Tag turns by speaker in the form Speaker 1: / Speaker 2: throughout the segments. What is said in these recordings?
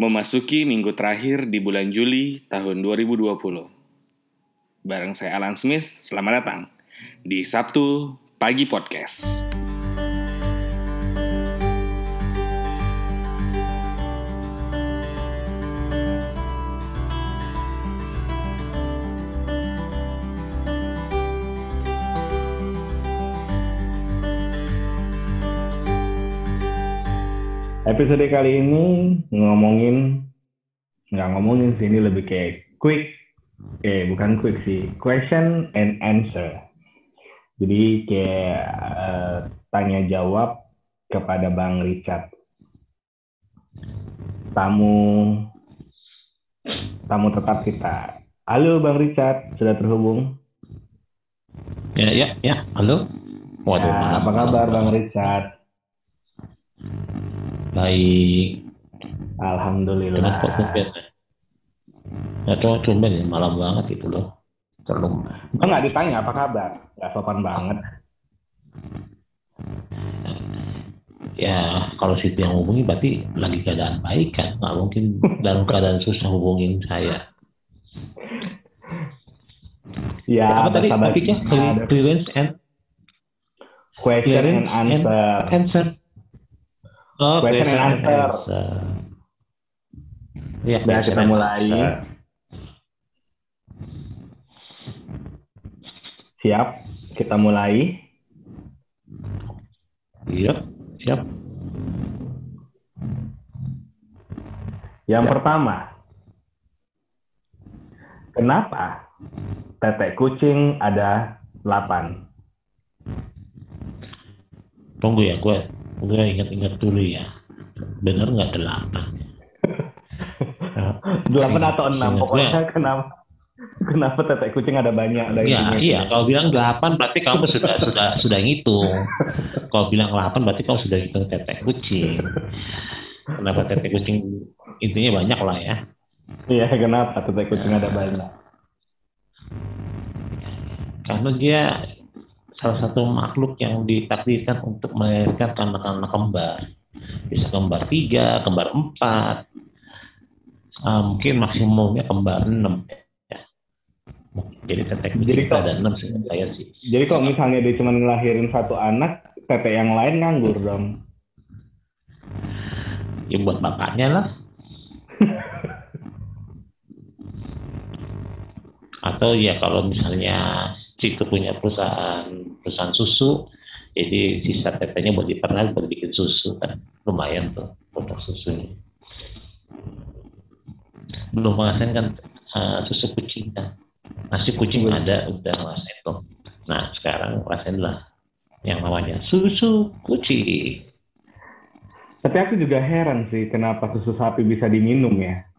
Speaker 1: Memasuki minggu terakhir di bulan Juli tahun 2020. Bareng saya Alan Smith, selamat datang di Sabtu Pagi Podcast.
Speaker 2: Episode kali ini ngomongin nggak ngomongin sih ini lebih kayak quick. Eh bukan quick sih question and answer. Jadi kayak uh, tanya jawab kepada Bang Richard. Tamu tamu tetap kita. Halo Bang Richard sudah terhubung?
Speaker 3: Ya ya ya. Halo.
Speaker 2: Waduh ya, apa kabar Bang Richard
Speaker 3: Baik.
Speaker 2: Alhamdulillah.
Speaker 3: Kenapa tumben? Ya tuh tumben ya, malam banget itu loh.
Speaker 2: Terlalu. Enggak ditanya apa kabar? Gak sopan banget.
Speaker 3: Ya, kalau situ yang hubungi berarti lagi keadaan baik kan? Nggak mungkin dalam keadaan susah hubungin saya.
Speaker 2: Ya,
Speaker 3: apa tadi topiknya? Clearance and
Speaker 2: question and answer.
Speaker 3: And answer.
Speaker 2: Oh, question and answer. Ya, Udah kita mulai. Siap, kita mulai.
Speaker 3: Iya, siap.
Speaker 2: Yang pertama, kenapa tetek kucing ada 8?
Speaker 3: Tunggu ya, gue gue ingat-ingat dulu ya. Bener nggak delapan?
Speaker 2: Delapan atau enam pokoknya kenapa kenapa tetek kucing ada banyak ada
Speaker 3: ya iya. Kalau bilang delapan berarti kamu sudah sudah sudah ngitung. Kalau bilang delapan berarti kamu sudah hitung tetek kucing. Kenapa tetek kucing intinya banyak lah ya?
Speaker 2: Iya kenapa tetek kucing ada banyak?
Speaker 3: Karena dia salah satu makhluk yang ditakdirkan untuk melahirkan anak-anak kembar. Bisa kembar tiga, kembar empat, uh, mungkin maksimumnya kembar enam. Ya. Jadi tetek jadi kok, ada enam sih saya sih.
Speaker 2: Jadi kalau misalnya dia cuma ngelahirin satu anak, tetek yang lain nganggur dong.
Speaker 3: Ya buat bapaknya lah. Atau ya kalau misalnya itu punya perusahaan perusahaan susu. Jadi sisa tetenya buat dipernak buat bikin susu kan. Lumayan tuh produk susunya. Belum menghasilkan uh, susu kucing kan. Nasi kucing ada udah ngerasain tuh. Nah sekarang rasain lah yang namanya susu kucing.
Speaker 2: Tapi aku juga heran sih kenapa susu sapi bisa diminum ya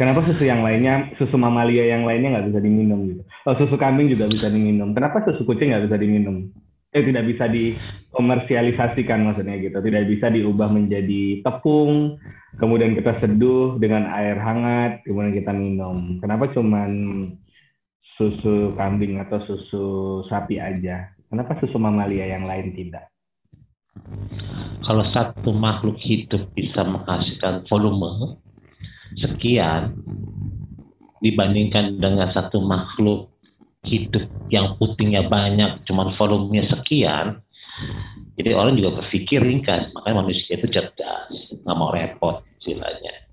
Speaker 2: Kenapa susu yang lainnya, susu mamalia yang lainnya nggak bisa diminum gitu? Oh, susu kambing juga bisa diminum. Kenapa susu kucing nggak bisa diminum? Eh, tidak bisa dikomersialisasikan maksudnya gitu. Tidak bisa diubah menjadi tepung, kemudian kita seduh dengan air hangat, kemudian kita minum. Kenapa cuman susu kambing atau susu sapi aja? Kenapa susu mamalia yang lain tidak?
Speaker 3: Kalau satu makhluk hidup bisa menghasilkan volume sekian dibandingkan dengan satu makhluk hidup yang putingnya banyak, cuman volumenya sekian, jadi orang juga berpikir ringkas, makanya manusia itu cerdas, nggak mau repot istilahnya.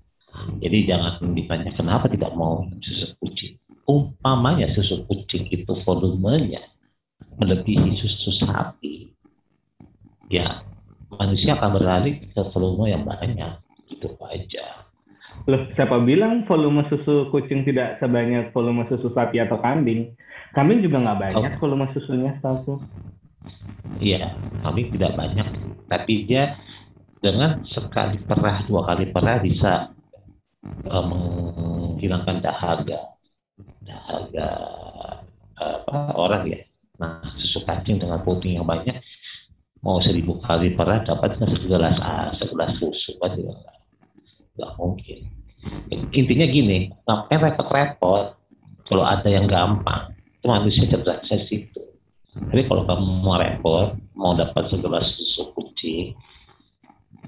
Speaker 3: Jadi jangan ditanya kenapa tidak mau susu kucing. Umpamanya susu kucing itu volumenya melebihi susu sapi, ya manusia akan beralih ke volume yang banyak, itu aja.
Speaker 2: Loh, siapa bilang volume susu kucing tidak sebanyak volume susu sapi atau kambing? Kambing juga nggak banyak oh. volume susunya, setahu
Speaker 3: Iya, kambing tidak banyak, tapi dia dengan sekali perah, dua kali perah bisa uh, menghilangkan dahaga, dahaga apa orang ya. Nah, susu kacing dengan protein yang banyak mau seribu kali perah dapat segelas segelas susu kan juga nggak mungkin intinya gini ngapain repot-repot kalau ada yang gampang? Itu manusia cerdasnya situ. Tapi kalau kamu mau repot mau dapat segelas susu kucing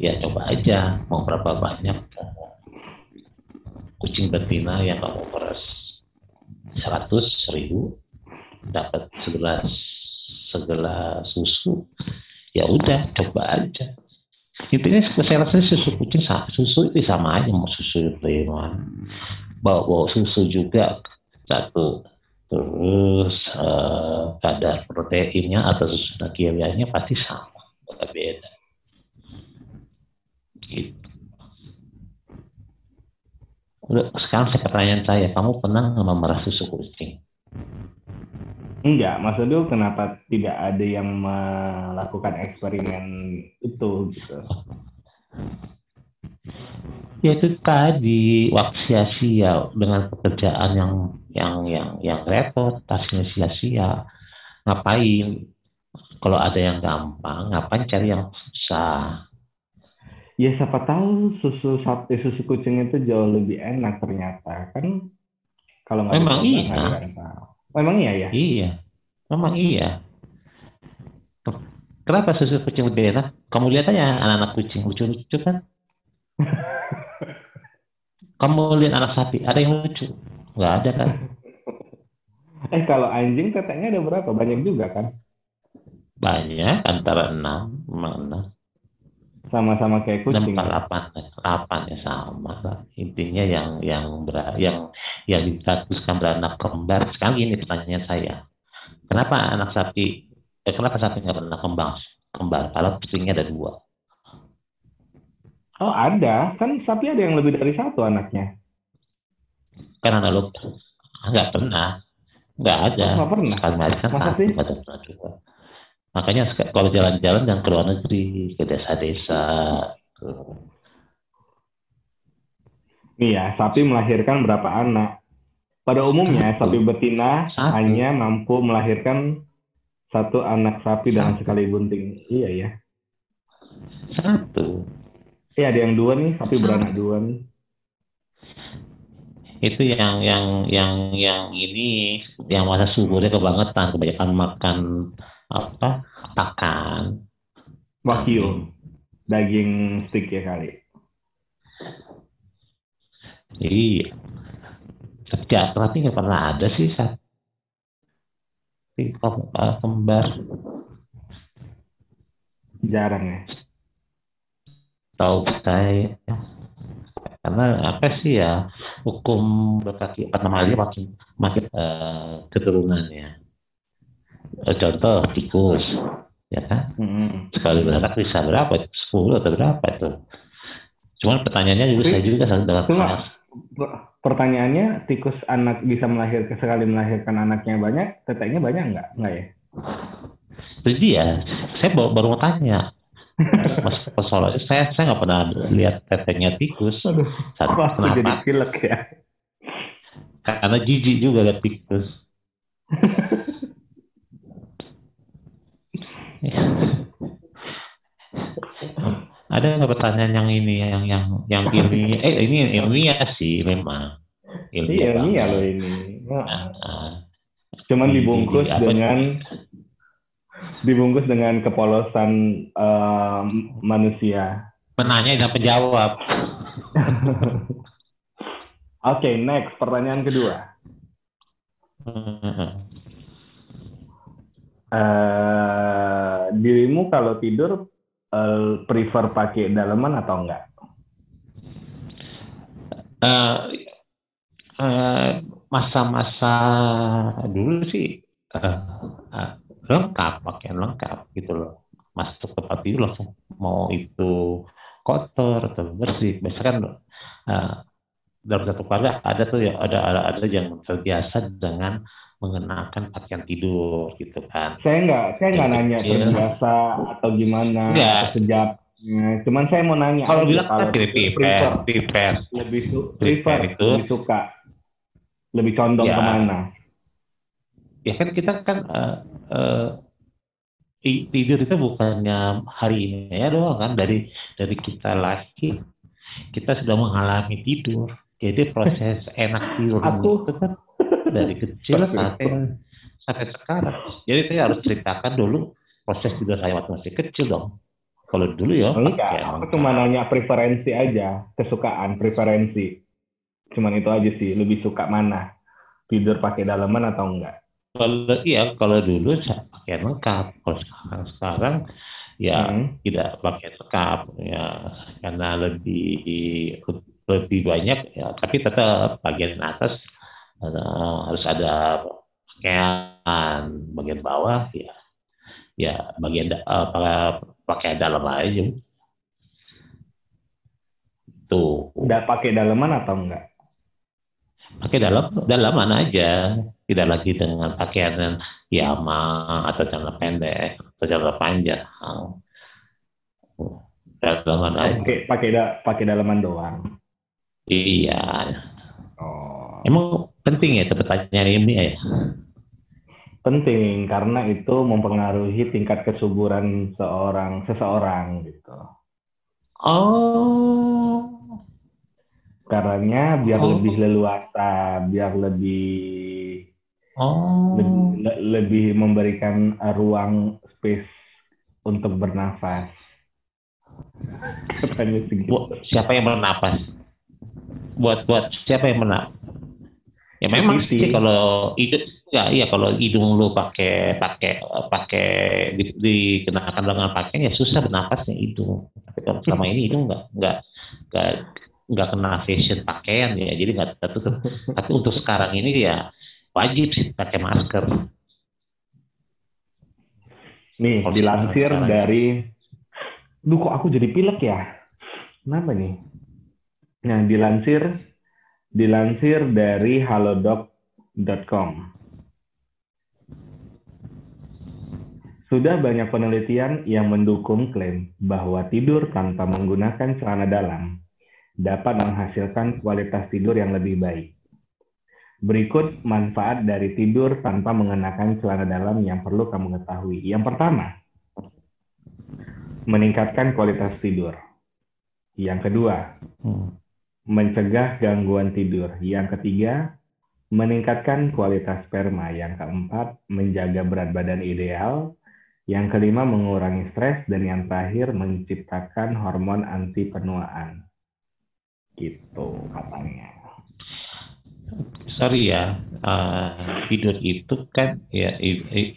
Speaker 3: ya coba aja mau berapa banyak kucing betina yang kamu peras 100 ribu dapat segelas segelas susu ya udah coba aja intinya rasa susu kucing susu itu sama aja mau susu preman. Bawa bawa susu juga satu. Terus uh, kadar proteinnya atau susu kimianya pasti sama nggak beda. Gitu. Sekarang saya pertanyaan saya kamu pernah nggak memerah susu kucing
Speaker 2: Enggak, maksudnya kenapa tidak ada yang melakukan eksperimen itu gitu?
Speaker 3: Ya itu tadi waktu sia-sia dengan pekerjaan yang yang yang yang repot, tasnya sia-sia. Ngapain? Kalau ada yang gampang, ngapain cari yang susah?
Speaker 2: Ya siapa tahu susu sapi susu kucing itu jauh lebih enak ternyata kan kalau
Speaker 3: nggak memang iya.
Speaker 2: Memang iya ya?
Speaker 3: Iya, memang iya. Kenapa susu kucing lebih enak? Kamu lihat aja anak-anak kucing lucu-lucu kan? Kamu lihat anak sapi, ada yang lucu? Nggak ada kan?
Speaker 2: eh kalau anjing tetenya ada berapa? Banyak juga kan?
Speaker 3: Banyak, antara enam, enam.
Speaker 2: Sama-sama kayak kucing.
Speaker 3: Enam delapan, delapan ya sama lah. Intinya yang yang ber, yang yang distatuskan beranak kembar. Sekali ini pertanyaan saya. Kenapa anak sapi, eh, kenapa sapi nggak pernah kembang kembar? Kalau kucingnya ada dua.
Speaker 2: Oh ada, kan sapi ada yang lebih dari satu anaknya.
Speaker 3: Kan analog nggak pernah, nggak ada.
Speaker 2: Nggak pernah.
Speaker 3: Kan kan satu, nggak pernah juga. Makanya kalau jalan-jalan yang ke luar negeri, ke desa-desa.
Speaker 2: Iya, sapi melahirkan berapa anak? Pada umumnya satu. sapi betina satu. hanya mampu melahirkan satu anak sapi dalam sekali bunting. Iya ya.
Speaker 3: Satu.
Speaker 2: Iya ada yang dua nih, sapi beranak dua nih.
Speaker 3: Itu yang yang yang yang ini yang masa suburnya kebangetan, kebanyakan makan apa? Pakan.
Speaker 2: Wagyu. Daging stick ya kali.
Speaker 3: Iya. Sejak tapi nggak pernah ada sih saat kembar.
Speaker 2: Jarang ya.
Speaker 3: Tahu saya. Karena apa sih ya hukum berkaki apa namanya makin makin uh, keturunannya Eh, contoh tikus ya kan? Hmm. sekali beranak bisa berapa? Sepuluh atau berapa itu? Cuman pertanyaannya juga saya juga dalam Cuma,
Speaker 2: pertanyaannya tikus anak bisa melahirkan sekali melahirkan anaknya banyak teteknya banyak nggak? Nggak ya?
Speaker 3: Jadi ya saya baru, baru mau tanya. Mas persoalannya saya saya nggak pernah lihat teteknya tikus.
Speaker 2: Aduh, Satu, kenapa? jadi pilek ya?
Speaker 3: Karena jijik juga lihat tikus ada nggak pertanyaan yang ini yang yang yang ini eh ini ilmiah sih memang.
Speaker 2: Ilmiah iya loh ini. Nah, nah, cuman dibungkus di, dengan dibungkus dengan kepolosan uh, manusia.
Speaker 3: Menanya dan penjawab
Speaker 2: oke okay, next pertanyaan kedua. Uh, dirimu kalau tidur uh, prefer pakai daleman atau enggak?
Speaker 3: Uh, uh, masa-masa dulu sih uh, uh, lengkap pakaian lengkap gitu loh masuk tempat tidur langsung mau itu kotor atau bersih biasanya kan uh, dalam satu keluarga ada tuh ya ada ada ada yang terbiasa dengan mengenakan pakaian tidur gitu kan.
Speaker 2: Saya nggak, saya nggak nanya terbiasa atau gimana Enggak. sejak. Cuman saya mau nanya.
Speaker 3: Kalau bilang kan prefer, prefer,
Speaker 2: lebih su prefer, itu lebih suka, lebih condong ya. ke mana?
Speaker 3: Ya kan kita kan uh, uh, tidur itu bukannya hari ini ya doang kan dari dari kita lahir kita sudah mengalami tidur. Jadi proses enak tidur
Speaker 2: aku,
Speaker 3: itu kan dari kecil sampai sampai sekarang. Jadi saya harus ceritakan dulu proses tidur saya waktu masih kecil dong. Kalau dulu ya.
Speaker 2: Enggak, ya, aku cuma nanya preferensi aja, kesukaan, preferensi. Cuman itu aja sih, lebih suka mana? Tidur pakai daleman atau enggak?
Speaker 3: Kalau iya, kalau dulu saya pakai lengkap. Kalau sekarang sekarang ya
Speaker 2: Hmm.
Speaker 3: tidak pakai lengkap ya karena lebih lebih banyak ya tapi tetap bagian atas harus ada pakaian bagian bawah ya ya bagian da- eh, pa- pakai dalam aja tuh
Speaker 2: Enggak pakai daleman atau enggak?
Speaker 3: pakai dalam dalaman aja tidak lagi dengan pakaian yang yama atau celana pendek atau celana panjang dalaman aja
Speaker 2: Pakai pakai da- pakai daleman doang.
Speaker 3: iya. Emang penting ya pertanyaan ini ya
Speaker 2: Penting karena itu mempengaruhi tingkat kesuburan seorang seseorang gitu.
Speaker 3: oh
Speaker 2: Karena biar
Speaker 3: Oh.
Speaker 2: lebih leluasa, biar lebih
Speaker 3: oh
Speaker 2: lebih, le- lebih memberikan ruang space untuk bernafas. Katanya segitu.
Speaker 3: buat siapa yang bernapas buat buat siapa yang bernapas ya memang sih kalau hidung ya iya kalau hidung lu pakai pakai pakai di, dikenakan dengan pakaian ya susah bernapasnya hidung. Tapi kalau selama ini hidung nggak nggak nggak nggak kena fashion pakaian ya jadi nggak tertutup. Tapi untuk sekarang ini ya wajib sih pakai masker.
Speaker 2: Nih,
Speaker 3: Kalau
Speaker 2: dilansir dari Duh kok aku jadi pilek ya? Kenapa nih? Nah, dilansir dilansir dari halodoc.com. Sudah banyak penelitian yang mendukung klaim bahwa tidur tanpa menggunakan celana dalam dapat menghasilkan kualitas tidur yang lebih baik. Berikut manfaat dari tidur tanpa mengenakan celana dalam yang perlu kamu ketahui. Yang pertama, meningkatkan kualitas tidur. Yang kedua,
Speaker 3: Hmm.
Speaker 2: Mencegah gangguan tidur. Yang ketiga, meningkatkan kualitas sperma. Yang keempat, menjaga berat badan ideal. Yang kelima, mengurangi stres. Dan yang terakhir, menciptakan hormon anti penuaan. Gitu katanya.
Speaker 3: sorry ya eh, tidur itu kan ya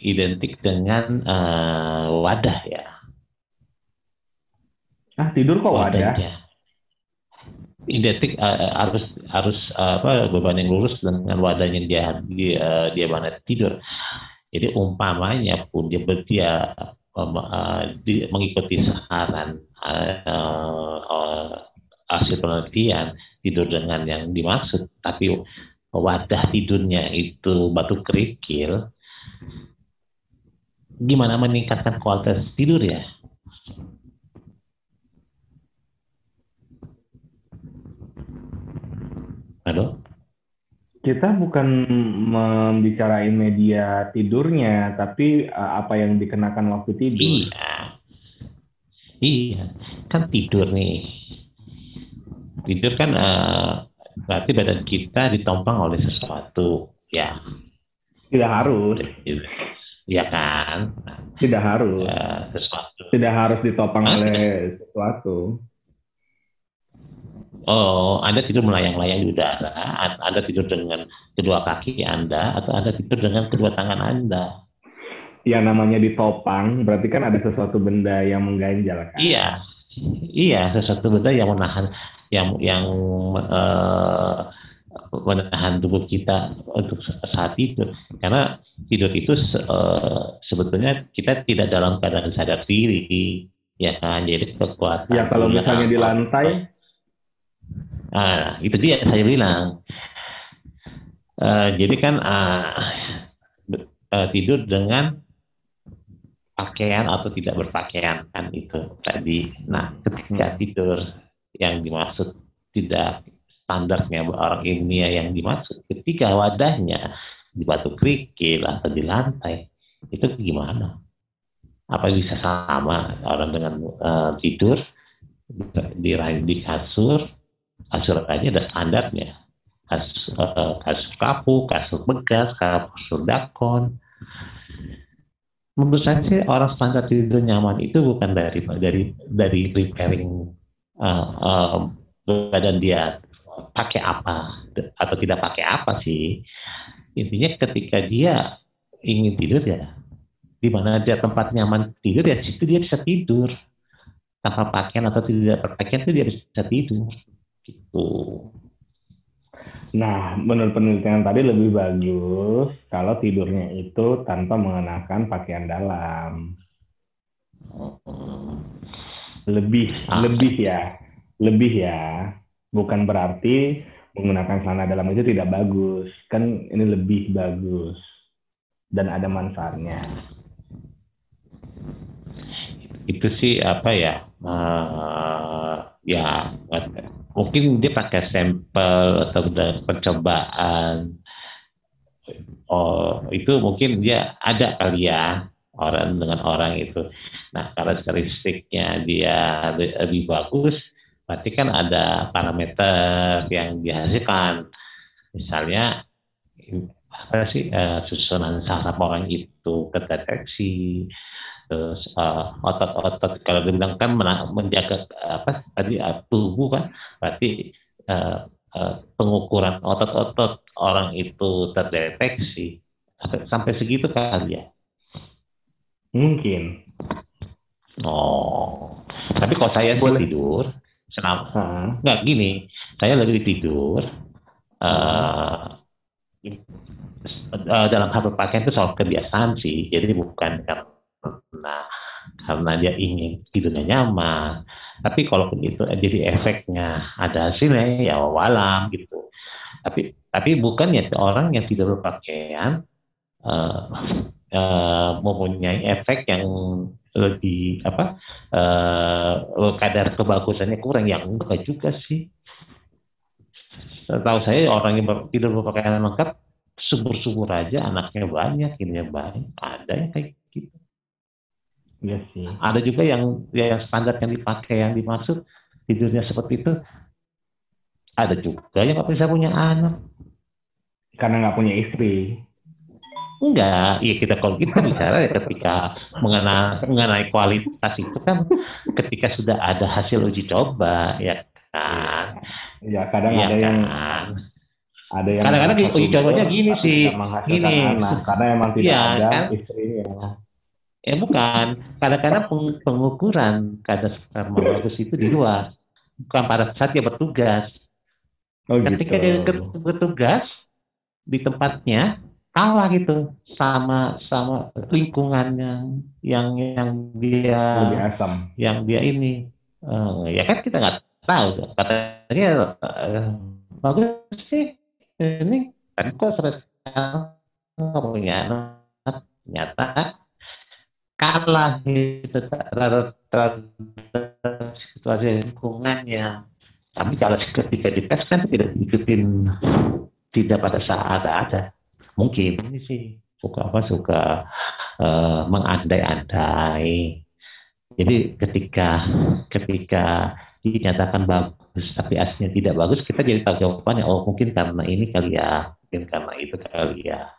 Speaker 3: identik dengan eh, wadah ya
Speaker 2: Ah, tidur kok wadah?
Speaker 3: wadahnya identik eh, harus harus eh, apa berbanding lurus dengan wadahnya dia dia dia mana tidur. Jadi umpamanya pun dia dia em, eh, di- mengikuti saran eh, eh, hasil penelitian tidur dengan yang dimaksud. Tapi wadah tidurnya itu batu kerikil gimana meningkatkan kualitas tidur ya halo
Speaker 2: Kita bukan membicarain media tidurnya, tapi uh, apa yang dikenakan waktu tidur.
Speaker 3: Iya. Iya, kan tidur nih. Tidur kan eh, berarti badan kita ditompang oleh sesuatu, ya.
Speaker 2: Tidak harus,
Speaker 3: Iya kan?
Speaker 2: tidak harus.
Speaker 3: Eh, sesuatu.
Speaker 2: Tidak harus ditopang
Speaker 3: Hah?
Speaker 2: oleh sesuatu.
Speaker 3: Oh, Anda tidur melayang-layang di udara, Anda tidur dengan kedua kaki Anda, atau Anda tidur dengan kedua tangan Anda.
Speaker 2: Yang namanya ditopang, berarti kan ada sesuatu benda yang mengganjal kan?
Speaker 3: Iya, iya sesuatu benda yang menahan, yang yang eh, menahan tubuh kita untuk saat tidur. Karena tidur itu eh, sebetulnya kita tidak dalam keadaan sadar diri, ya kan? Jadi kekuatan.
Speaker 2: Ya kalau misalnya di lantai,
Speaker 3: Ah, itu dia saya bilang. Eh, jadi kan be- eh, tidur dengan pakaian atau tidak berpakaian kan itu tadi. Nah, ketika tidur yang dimaksud tidak standarnya orang ilmiah yang dimaksud ketika wadahnya di batu kerikil atau di lantai itu gimana? Apa bisa sama orang dengan eh, tidur di, di kasur aja ada standarnya eh, kasur kapuk, kasur bekas, kasur dakon. Menurut saya sih orang standar tidur nyaman itu bukan dari dari dari preparing eh, eh, badan dia pakai apa atau tidak pakai apa sih. Intinya ketika dia ingin tidur ya di mana dia tempat nyaman tidur ya situ dia bisa tidur tanpa pakaian atau tidak berpakaian itu dia bisa tidur gitu.
Speaker 2: Nah, menurut penelitian tadi lebih bagus kalau tidurnya itu tanpa mengenakan pakaian dalam. Lebih, ah. lebih ya, lebih ya. Bukan berarti menggunakan celana dalam itu tidak bagus. Kan ini lebih bagus dan ada manfaatnya.
Speaker 3: Itu sih apa ya? Uh, ya mungkin dia pakai sampel atau percobaan. Oh itu mungkin dia ada kali ya orang dengan orang itu. Nah karakteristiknya dia lebih bagus berarti kan ada parameter yang dihasilkan. Misalnya apa sih uh, susunan saraf orang itu kedeteksi terus uh, otot-otot kalau dibilang kan menjaga apa tadi uh, tubuh kan berarti uh, uh, pengukuran otot-otot orang itu terdeteksi sampai segitu kali ya
Speaker 2: mungkin
Speaker 3: oh tapi kalau saya Boleh. tidur selama hmm. nggak gini saya lagi tidur uh, uh, dalam hal berpakaian itu soal kebiasaan sih jadi bukan karena karena dia ingin tidurnya nyaman. Tapi kalau begitu eh, jadi efeknya ada hasilnya ya walam gitu. Tapi tapi bukan ya orang yang tidur berpakaian uh, uh, mempunyai efek yang lebih apa uh, kadar kebagusannya kurang yang enggak juga sih. Tahu saya orang yang tidur berpakaian lengkap subur-subur aja anaknya banyak, ini banyak, ada yang kayak gitu. Iya sih. Ada juga yang yang standar yang dipakai yang dimaksud tidurnya seperti itu. Ada juga yang nggak bisa punya anak.
Speaker 2: Karena nggak punya istri.
Speaker 3: Enggak, ya kita kalau kita bicara ya ketika mengenai, mengenai kualitas itu kan ketika sudah ada hasil uji coba ya kan.
Speaker 2: Ya kadang ya ada kan? yang
Speaker 3: ada yang kadang-kadang uji cobanya gini sih, gini.
Speaker 2: Anak, karena emang tidak ya, ada kan? istrinya
Speaker 3: Eh bukan, kadang-kadang pengukuran kadar sperma bagus itu di luar, bukan pada saat dia bertugas. Oh, Ketika gitu. dia bertugas di tempatnya kalah gitu sama sama lingkungannya yang yang dia
Speaker 2: lebih asam.
Speaker 3: yang dia ini. Uh, ya kan kita nggak tahu katanya uh, bagus sih ini. Kan kok nggak punya ternyata kalah gitu terhadap situasi lingkungannya. Tapi kalau ketika tes kan tidak ikutin tidak pada saat ada. Mungkin ini sih suka apa suka uh, mengandai-andai. Jadi ketika ketika dinyatakan bagus tapi aslinya tidak bagus, kita jadi tahu jawabannya. Oh mungkin karena ini kali ya, mungkin karena itu kali ya.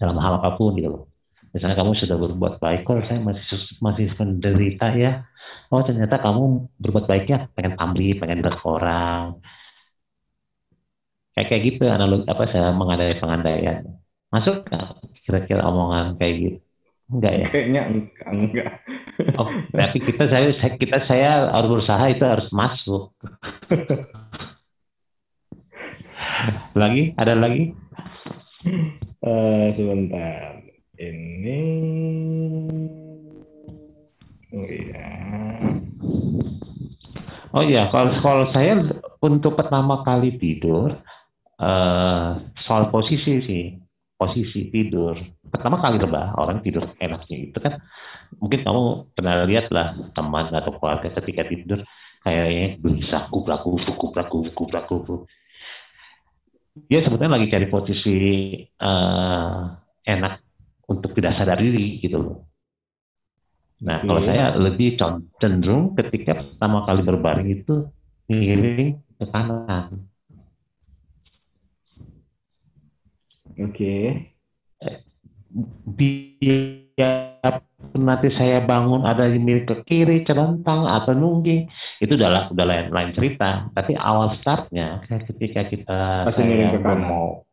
Speaker 3: Dalam hal apa pun gitu loh misalnya kamu sudah berbuat baik kok saya masih masih menderita ya oh ternyata kamu berbuat baiknya pengen pamrih pengen dekat orang. Kayak kayak gitu analog apa saya mengandai pengandaian. Masuk kira-kira omongan kayak gitu? Enggak ya?
Speaker 2: Kayaknya enggak enggak.
Speaker 3: Oh tapi kita saya kita saya harus berusaha itu harus masuk. Lagi? Ada lagi?
Speaker 2: Uh, sebentar ini. Oh iya.
Speaker 3: Oh iya. Kalau kalau saya untuk pertama kali tidur uh, soal posisi sih. Posisi tidur. Pertama kali lebah orang tidur enaknya itu kan. Mungkin kamu pernah lihat lah teman atau keluarga ketika tidur kayaknya bisa kubrak kubrak kubuk kubrak kubuk dia sebetulnya lagi cari posisi uh, enak untuk tidak sadar diri gitu loh. Nah, kalau saya lebih cenderung ketika pertama kali berbaring itu miring ke kanan.
Speaker 2: Oke. Okay.
Speaker 3: Biar nanti saya bangun ada yang milik ke kiri, celentang atau nungging, itu udah udah lain, lain cerita. Tapi awal startnya ketika kita
Speaker 2: Pasti miring ke
Speaker 3: saya
Speaker 2: kanan.
Speaker 3: mau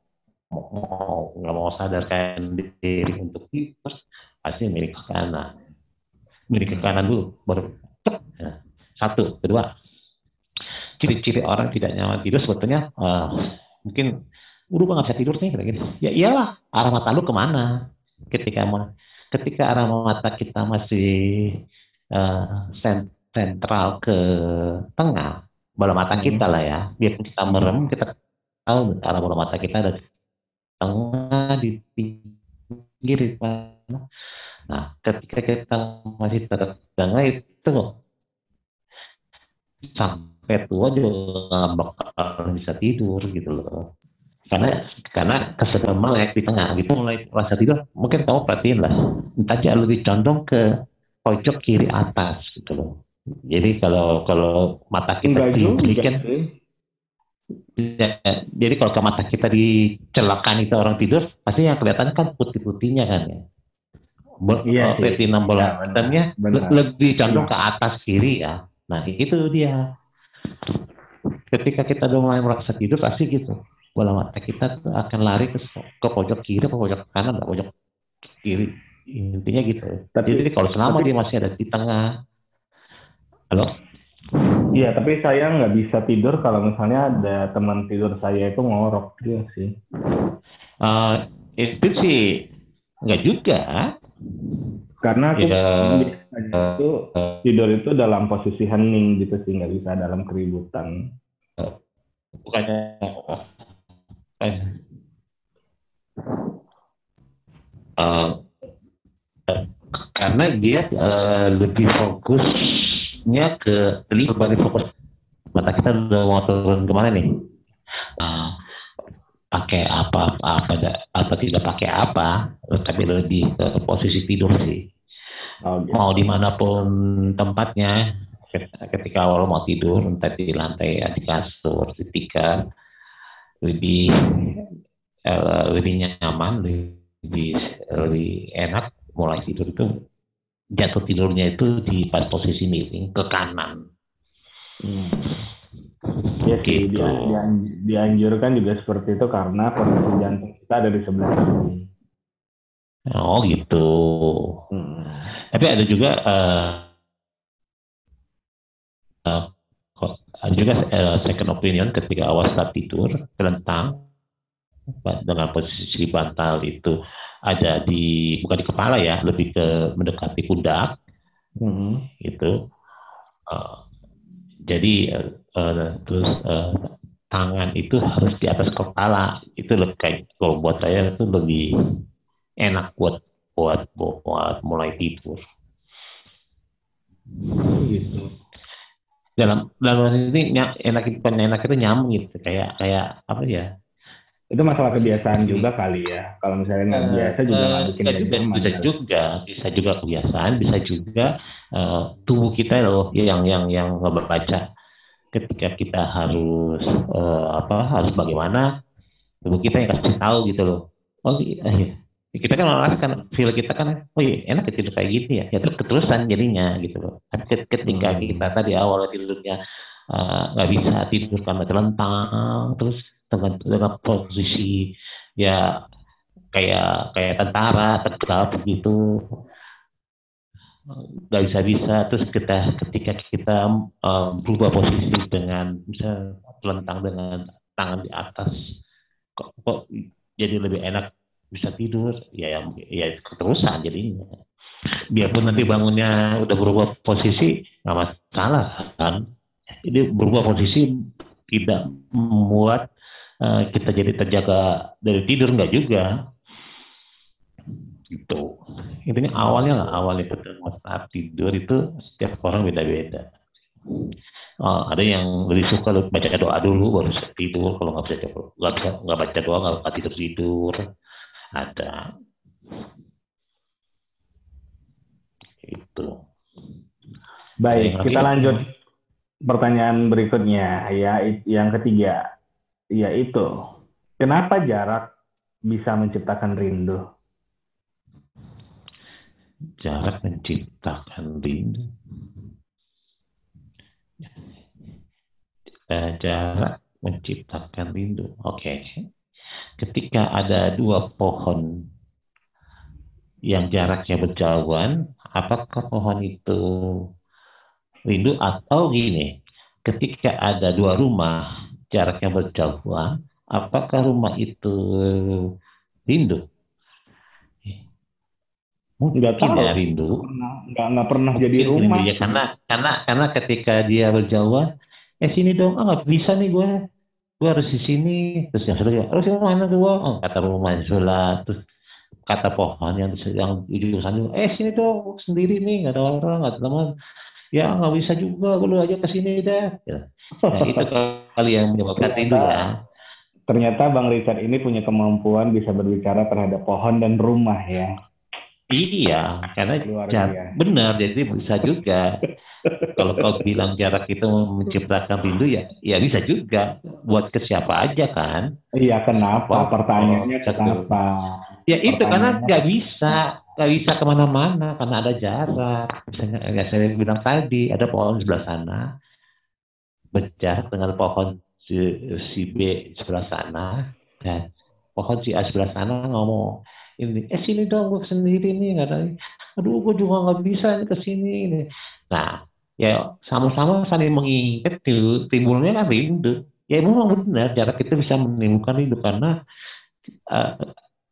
Speaker 3: mau nggak mau sadarkan diri untuk tidur, pasti miring ke kanan. Miring ke kanan dulu, baru. Nah, satu, kedua, ciri-ciri orang tidak nyaman tidur sebetulnya eh, mungkin udah nggak bisa tidur nih kayak gini. Ya iyalah, arah mata lu ke mana? Ketika ketika arah mata kita masih sen- sentral ke tengah, bola mata
Speaker 2: Hmm.
Speaker 3: kita lah ya, biarpun kita merem, kita tahu arah bola mata kita ada tengah, di pinggir, di mana. Nah, ketika kita masih tertengah itu sampai tua juga nggak bakal bisa tidur gitu loh karena karena keseruan melek di tengah gitu mulai rasa tidur mungkin kamu perhatiin lah entah aja lebih condong ke pojok kiri atas gitu loh jadi kalau kalau mata kita diberikan
Speaker 2: sih.
Speaker 3: Ya, jadi kalau ke mata kita dicelakan itu orang tidur pasti yang kelihatan kan putih-putihnya kan ya. Bo-
Speaker 2: Iya
Speaker 3: eh, retina
Speaker 2: Ya,
Speaker 3: bola. Hitamnya le- lebih condong ke atas kiri ya. Nah itu dia. Ketika kita udah mulai merasa tidur pasti gitu. Bola mata kita tuh akan lari ke ke pojok kiri ke pojok kanan ke pojok kiri. Intinya gitu.
Speaker 2: Tapi-
Speaker 3: jadi kalau selama
Speaker 2: tapi-
Speaker 3: dia masih ada di tengah. Halo
Speaker 2: Iya, tapi saya nggak bisa tidur kalau misalnya ada teman tidur saya itu ngorok dia sih.
Speaker 3: Eh, itu sih nggak juga
Speaker 2: Karena aku
Speaker 3: Ya.
Speaker 2: itu tidur itu dalam posisi hening gitu sih, nggak bisa dalam keributan.
Speaker 3: bukannya eh, eh, karena dia eh, lebih fokusnya ke lebih berbanding fokus. Mata kita udah mau turun ke mana nih? Eh, pakai apa apa apa, da- apa tidak pakai apa tapi lebih ke posisi tidur sih.
Speaker 2: Oh, gitu.
Speaker 3: mau di mana pun tempatnya ketika awal mau tidur entah di lantai di kasur di tikar lebih eh, lebih nyaman lebih lebih enak mulai tidur itu jatuh tidurnya itu di pas posisi miring ke kanan
Speaker 2: Hmm. Iya sih,
Speaker 3: Gitu.
Speaker 2: dia, dian- dianjurkan juga seperti itu karena kondisi jantung kita ada di sebelah kiri.
Speaker 3: oh gitu
Speaker 2: Hmm.
Speaker 3: tapi ada juga eh, eh, kok- ada juga eh, second opinion ketika awal start tidur telentang dengan posisi bantal itu ada di bukan di kepala ya lebih ke mendekati pundak.
Speaker 2: Hmm.
Speaker 3: itu Eh, jadi eh, eh, terus eh, tangan itu harus di atas kepala. Itu lebih kayak kalau buat saya itu lebih enak buat buat buat mulai tidur.
Speaker 2: Gitu.
Speaker 3: dalam dalam ini enak itu enak itu nyambung gitu. Kayak kayak apa ya
Speaker 2: Itu masalah kebiasaan juga kali ya. Kalau misalnya nggak biasa juga nggak
Speaker 3: Eh,
Speaker 2: bikin
Speaker 3: bisa
Speaker 2: jadi
Speaker 3: juga, bisa
Speaker 2: kali.
Speaker 3: juga bisa juga kebiasaan bisa juga eh, tubuh kita loh yang yang yang ngebaca ketika kita harus eh, apa harus bagaimana tubuh kita yang kasih tahu gitu loh oh iya iya. kita kan malah kan feel kita kan oh iya enak ya tidur kayak gini ya ya terus keterusan jadinya gitu loh ket- ketika
Speaker 2: Hmm.
Speaker 3: kita tadi awal tidurnya eh, nggak bisa tidur karena terlentang terus dengan dengan posisi ya kayak kayak tentara tegap begitu. Nggak bisa bisa terus kita ketika kita eh, berubah posisi dengan bisa telentang dengan tangan di atas kok, kok jadi lebih enak bisa tidur? Ya ya, ya keterusan jadinya. Biarpun nanti bangunnya udah berubah posisi nggak masalah kan? Ini berubah posisi tidak membuat eh, kita jadi terjaga dari tidur nggak juga. Gitu. Intinya awalnya lah awalnya pertama saat tidur itu setiap orang beda-beda. Oh, ada yang lebih suka lu baca doa dulu baru tidur. Kalau nggak baca nggak nggak baca doa nggak tidur tidur. Ada. Itu
Speaker 2: Baik, kita lanjut pertanyaan berikutnya ya yang ketiga yaitu kenapa jarak bisa menciptakan rindu?
Speaker 3: jarak menciptakan rindu. Eh, jarak menciptakan rindu. Oke. Ketika ada dua pohon yang jaraknya berjauhan, apakah pohon itu rindu atau gini? Ketika ada dua rumah jaraknya berjauhan, apakah rumah itu rindu? Mungkin
Speaker 2: Nggak tahu.
Speaker 3: ya rindu.
Speaker 2: Pernah, nggak nggak pernah jadi
Speaker 3: Mungkin
Speaker 2: rumah.
Speaker 3: rindu ya karena karena karena ketika dia berjauhan, eh sini dong, ah nggak bisa nih gue, gue harus di sini. Terus yang sudah, harus yang mana gue? Oh, kata rumah sebelah, terus kata pohon yang yang di jurusan eh sini dong sendiri nih nggak ada orang nggak ada teman ya nggak bisa juga lu aja ke sini deh Ya. nah, itu kali yang menyebabkan rindu ya
Speaker 2: Ternyata Bang Richard ini punya kemampuan bisa berbicara terhadap pohon dan rumah ya.
Speaker 3: iya karena
Speaker 2: Luar
Speaker 3: jar- benar jadi bisa juga kalau kau bilang jarak itu menciptakan rindu ya ya bisa juga buat ke siapa aja kan
Speaker 2: Iya, kenapa?
Speaker 3: Oh,
Speaker 2: Pertanyaannya kenapa?
Speaker 3: ya itu karena nggak bisa nggak bisa ke mana-mana karena ada jarak. Misalnya ya saya bilang tadi ada pohon sebelah sana. Berjarak dengan pohon si, si B sebelah sana. Dan pohon si A sebelah sana ngomong ini eh sini dong gue sendiri nih nggak ada aduh gue juga nggak bisa ke sini nah ya sama-sama saling mengingat timbulnya kan rindu. Ya memang benar jarak itu bisa menimbulkan rindu karena eh,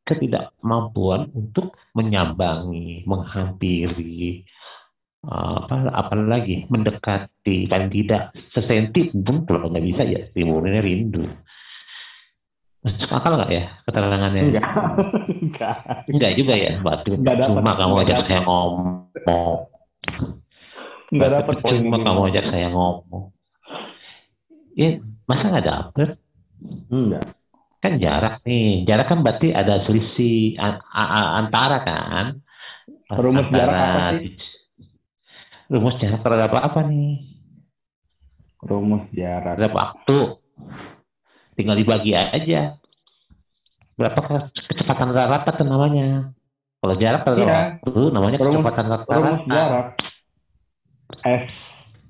Speaker 3: ketidakmampuan untuk menyambangi, menghampiri, eh, apa apalagi mendekati dan tidak sesenti pun kalau nggak bisa ya timbulnya rindu. Masuk akal nggak ya keterangannya?
Speaker 2: Enggak. Enggak.
Speaker 3: Enggak juga ya, berarti
Speaker 2: Nggak dapat.
Speaker 3: cuma kamu ajak saya ngomong.
Speaker 2: Enggak dapat
Speaker 3: Cuma kamu ajak saya ngomong. Ya, masa nggak dapet?
Speaker 2: Enggak.
Speaker 3: Kan jarak nih jarak kan berarti ada selisih antara kan
Speaker 2: Rumus jarak apa
Speaker 3: sih rumus jarak terhadap apa nih
Speaker 2: Rumus jarak.
Speaker 3: terhadap waktu tinggal dibagi aja berapa ke- kecepatan rata-rata namanya kalau jarak terhadap
Speaker 2: Iya.
Speaker 3: waktu namanya
Speaker 2: Rumus-
Speaker 3: kecepatan
Speaker 2: Rumus
Speaker 3: rata-rata
Speaker 2: jarak. S.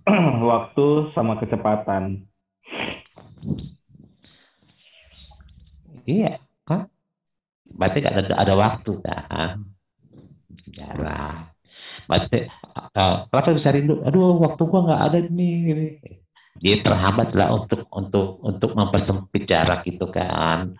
Speaker 2: Waktu sama kecepatan.
Speaker 3: Iya kan berarti ada ada waktu kan jarak berarti uh, kenapa bisa rindu aduh waktu gua nggak ada nih dia terhambat lah untuk untuk untuk mempersempit jarak itu kan.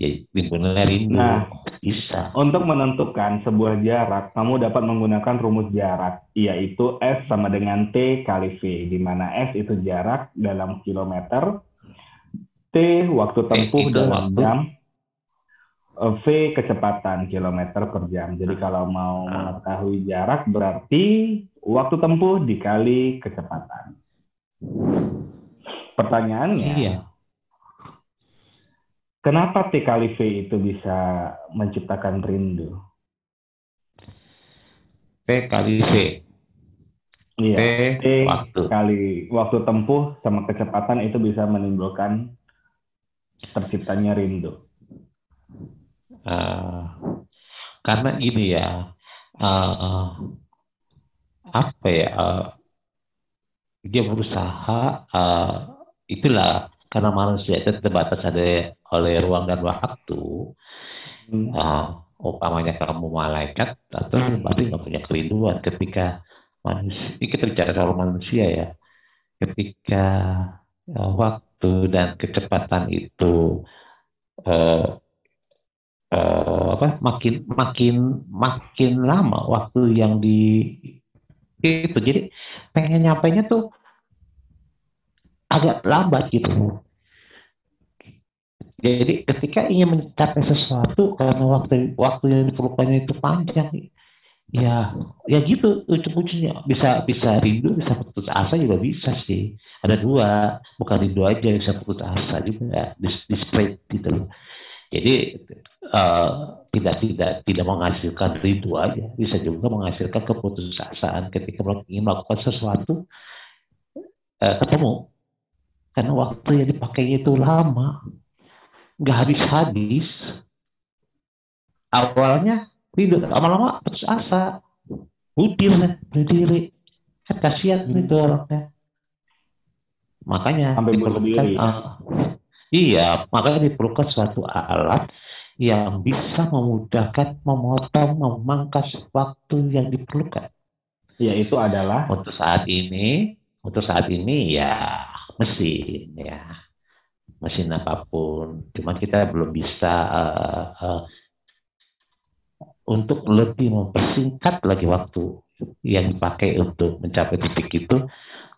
Speaker 3: Ya timbulnya rindu.
Speaker 2: Nah.
Speaker 3: bisa.
Speaker 2: Untuk menentukan sebuah jarak, kamu dapat menggunakan rumus jarak, yaitu S sama dengan T kali V, di mana S itu jarak dalam kilometer, T waktu tempuh
Speaker 3: itu
Speaker 2: dalam
Speaker 3: waktu.
Speaker 2: jam, eh, V kecepatan kilometer per jam. Jadi kalau mau
Speaker 3: Ah.
Speaker 2: mengetahui jarak berarti waktu tempuh dikali kecepatan. Pertanyaannya,
Speaker 3: iya
Speaker 2: kenapa T kali V itu bisa menciptakan rindu?
Speaker 3: P kali V
Speaker 2: Iya.
Speaker 3: P
Speaker 2: T
Speaker 3: waktu
Speaker 2: kali waktu tempuh sama kecepatan itu bisa menimbulkan terciptanya rindu.
Speaker 3: Eh, karena ini ya eh, apa ya eh, dia berusaha eh, itulah karena manusia itu terbatas ada oleh ruang dan waktu
Speaker 2: Hmm.
Speaker 3: eh, umpamanya kamu malaikat atau berarti nggak punya kerinduan ketika manusia ini kita bicara soal manusia ya ketika eh, waktu dan kecepatan itu eh, eh, apa makin makin makin lama waktu yang di itu. Jadi pengen nyampainya tuh agak lambat gitu. Jadi ketika ingin mencapai sesuatu karena waktu waktu yang diperlukannya itu panjang ya ya gitu ujung-ujungnya bisa bisa rindu bisa putus asa juga bisa sih. Ada dua bukan rindu aja bisa putus asa juga di, di spread gitu loh. Jadi eh, tidak tidak tidak menghasilkan rindu aja. Bisa juga menghasilkan keputusasaan ketika ingin melakukan sesuatu eh, ketemu. Karena waktu yang dipakainya itu lama nggak habis-habis. Awalnya tidur lama-lama putus asa. Kan berdiri kan kasihan hmm. itu orangnya. Makanya
Speaker 2: sampai diperlukan uh,
Speaker 3: iya makanya diperlukan suatu alat yang bisa memudahkan memotong memangkas waktu yang diperlukan.
Speaker 2: Yaitu adalah
Speaker 3: untuk saat ini untuk saat ini ya mesin ya. Mesin apa pun. Cuman kita belum bisa uh, uh, untuk lebih mempersingkat lagi waktu yang dipakai untuk mencapai titik itu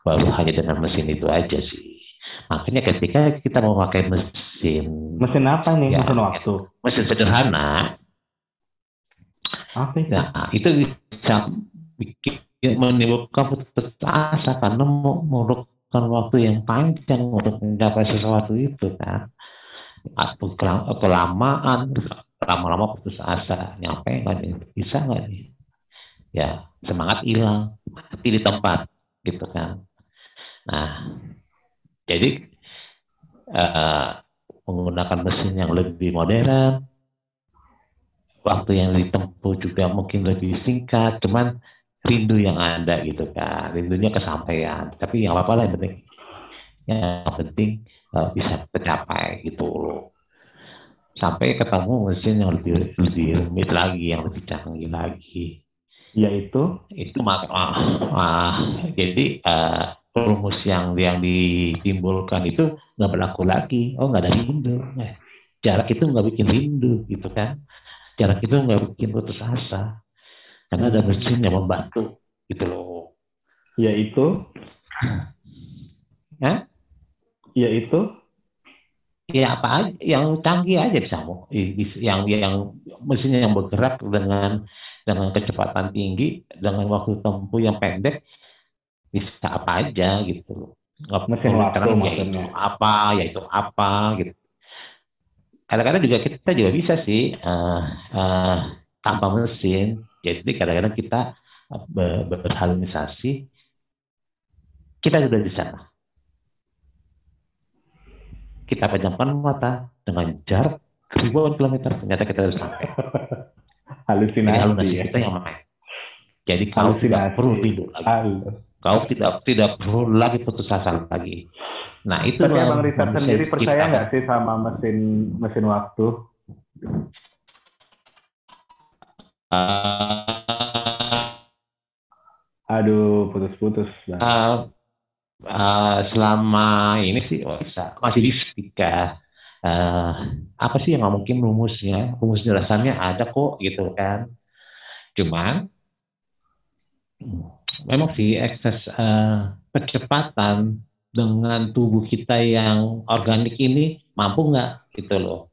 Speaker 3: baru hanya dengan mesin itu aja sih. Makanya ketika kita mau pakai mesin
Speaker 2: mesin apa nih? Ya, mesin waktu?
Speaker 3: mesin sederhana.
Speaker 2: Apa itu?
Speaker 3: Nah, itu bisa bikin menimbulkan putus asa karena memerlukan waktu yang panjang untuk mencapai sesuatu itu kan. Atau kelamaan lama-lama putus asa. Nyampe nggak nih? Bisa nggak nih? Ya semangat hilang. Mati di tempat gitu kan. Nah jadi uh, menggunakan mesin yang lebih modern waktu yang ditempuh juga mungkin lebih singkat cuman rindu yang ada gitu kan. Rindunya kesampaian tapi yang apa lah yang penting yang penting uh, bisa tercapai gitu loh sampai ketemu mesin yang lebih lebih rumit lagi yang lebih canggih lagi.
Speaker 2: Yaitu?
Speaker 3: Itu mak ah, ah, jadi uh, rumus yang yang ditimbulkan itu nggak berlaku lagi. Oh nggak ada rindu. Eh, jarak itu nggak bikin rindu gitu kan? Jarak itu nggak bikin putus asa. Karena ada mesin yang membantu gitu loh.
Speaker 2: Yaitu?
Speaker 3: Ya
Speaker 2: yaitu
Speaker 3: ya apa aja yang canggih aja bisa yang yang mesinnya yang bergerak dengan dengan kecepatan tinggi dengan waktu tempuh yang pendek bisa apa aja gitu loh.
Speaker 2: Nggak mesin waktu
Speaker 3: ya itu apa ya itu apa gitu. Kadang-kadang juga kita juga bisa sih uh, uh, tanpa mesin. Jadi kadang-kadang kita eh, berhalusinasi, kita sudah di sana. Kita pejamkan mata dengan jarak ribuan kilometer, ternyata kita sudah sampai.
Speaker 2: Halusinasi.
Speaker 3: halusinasi ya. kita yang main. Jadi kau tidak perlu tidur lagi. Halo. Kau tidak tidak perlu lagi putus asa lagi. Nah itu.
Speaker 2: Tapi abang Richard sendiri percaya nggak sih sama mesin mesin waktu? Uh, Aduh, putus-putus.
Speaker 3: Uh, uh, selama ini sih oh, masih bisa. Uh, apa sih yang mungkin rumusnya? Rumus jelasannya ada kok gitu kan. Cuman memang sih ekses uh, dengan tubuh kita yang organik ini mampu nggak gitu loh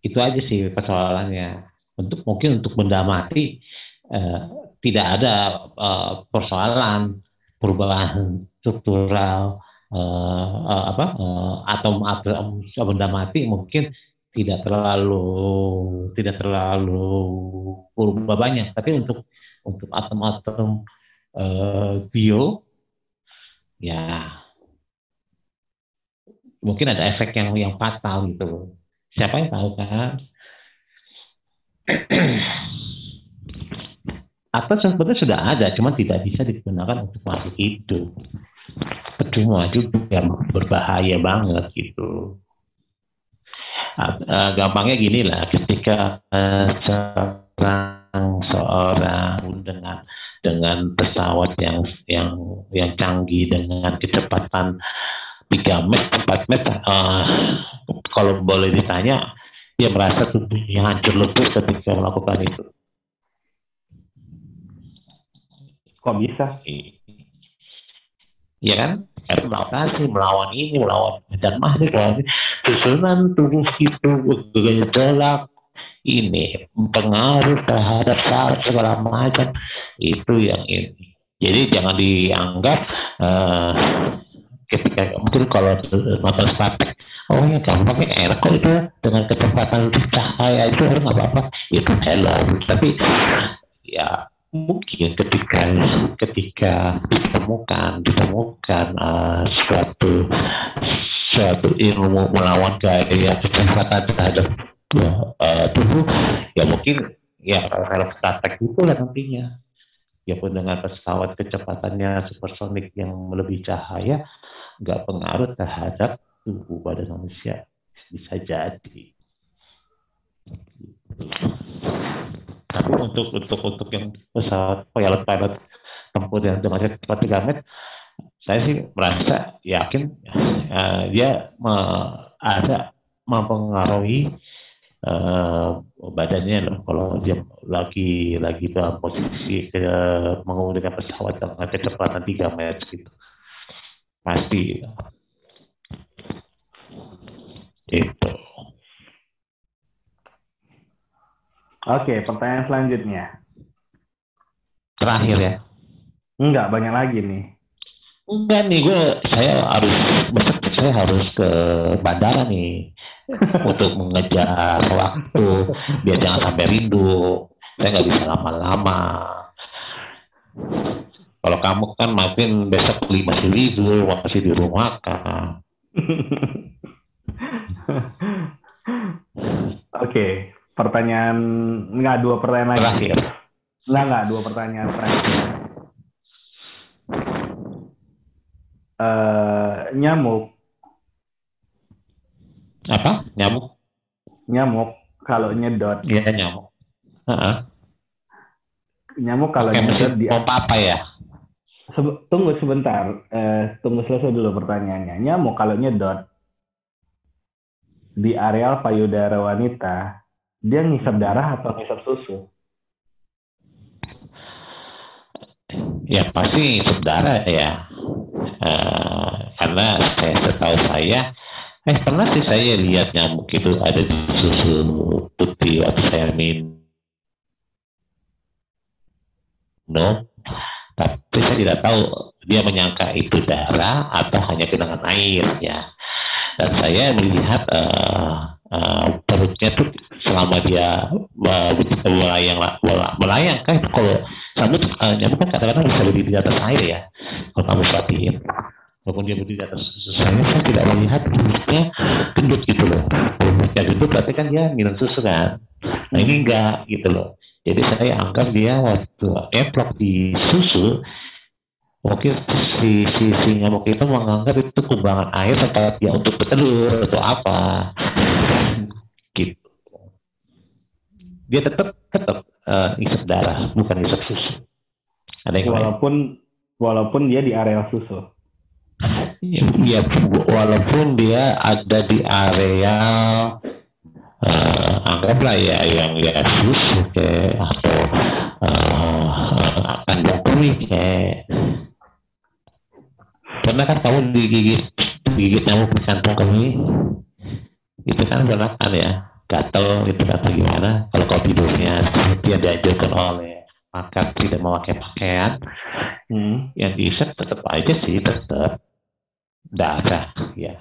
Speaker 3: itu aja sih persoalannya. Untuk mungkin untuk benda mati eh, tidak ada eh, persoalan perubahan struktural eh, eh, apa eh, atom atom benda mati mungkin tidak terlalu tidak terlalu berubah banyak. Tapi untuk untuk atom-atom eh, bio ya mungkin ada efek yang yang fatal gitu Siapa yang tahu kan? Atau sebetulnya sudah ada, cuma tidak bisa digunakan untuk makhluk hidup. Percuma juga berbahaya banget gitu. Uh, gampangnya gini lah, ketika uh, seorang seorang dengan dengan pesawat yang yang yang canggih dengan kecepatan 3 meter, 4 meter, uh, kalau boleh ditanya, dia merasa tubuhnya hancur lebur ketika melakukan itu.
Speaker 2: Kok bisa?
Speaker 3: Iya kan? Karena melawan ini, melawan dan makhluk, melawan susunan tubuh itu gejolak ini pengaruh terhadap saat segala macam itu yang ini. Jadi jangan dianggap uh, ketika mungkin kalau nonton statik oh ya gampang enak kok itu dengan kecepatan cahaya itu nggak apa-apa itu hello tapi ya mungkin ketika ketika ditemukan ditemukan uh, suatu suatu ilmu melawan gaya kecepatan terhadap uh, dulu ya mungkin ya kalau statek itu lah nantinya. Ya pun dengan pesawat kecepatannya supersonik yang melebihi cahaya nggak pengaruh terhadap tubuh badan manusia. Bisa jadi tapi untuk untuk untuk yang pesawat pilot pilot tempur yang dengan cepat 3 menit saya sih merasa yakin uh, dia me, ada mempengaruhi uh, badannya loh. Kalau dia lagi lagi dalam posisi ke, menggunakan pesawat dengan kecepatan 3 meter gitu. Pasti. Itu
Speaker 2: oke pertanyaan selanjutnya.
Speaker 3: Terakhir ya?
Speaker 2: Enggak banyak lagi nih.
Speaker 3: Enggak nih gue saya harus saya harus ke bandara nih. Untuk mengejar waktu biar jangan sampai rindu. Saya nggak bisa lama-lama. Kalau kamu kan makin besok beli masih libur masih di rumah kan.
Speaker 2: Oke, pertanyaan enggak dua pertanyaan lagi.
Speaker 3: terakhir
Speaker 2: Enggak enggak dua pertanyaan terakhir. Eh, nyamuk,
Speaker 3: apa nyamuk
Speaker 2: nyamuk kalau nyedot,
Speaker 3: Iya nyamuk Heeh.
Speaker 2: nyamuk kalau
Speaker 3: Kayak
Speaker 2: nyedot di
Speaker 3: pompa apa ya
Speaker 2: Sebe- tunggu sebentar, eh, tunggu selesai dulu pertanyaannya. Nyamuk kalau nyedot di areal payudara wanita, dia ngisap darah atau ngisap susu?
Speaker 3: ya pasti saudara ya. Eh, karena saya setahu saya eh pernah sih saya lihat nyamuk itu ada di susu putih waktu saya minum. Tapi saya tidak tahu dia menyangka itu darah atau hanya genangan air ya. Dan saya melihat eh, eh, perutnya tuh selama dia eh, melayang melayang kan kalau nyamuk uh, nyamuk kan kadang-kadang bisa berdiri di atas air ya kalau kamu perhatiin. Walaupun dia berdiri di atas susu saya saya tidak melihat mulutnya gendut gitu loh. Kalau mulutnya gendut berarti kan dia minum susu kan. Nah ini enggak gitu loh. Jadi saya anggap dia waktu eplok di susu mungkin si si si nyamuk itu menganggap itu kumbangan air tempat dia untuk bertelur atau apa dia tetap tetap uh, isap darah bukan isap susu. Ada yang lain?
Speaker 2: Walaupun walaupun dia di areal susu.
Speaker 3: ya, walaupun dia ada di area eh, anggaplah ya yang ya susu kayak atau uh, kandung kemih kayak pernah kan kamu digigit digigit nyamuk di kantong kemih itu kan benakan ya gatel gitu atau gimana. Kalau kau tidurnya seperti yang diajarkan oleh maka tidak memakai pakaian
Speaker 2: Hmm.
Speaker 3: yang diisap tetap aja sih tetap darah ya.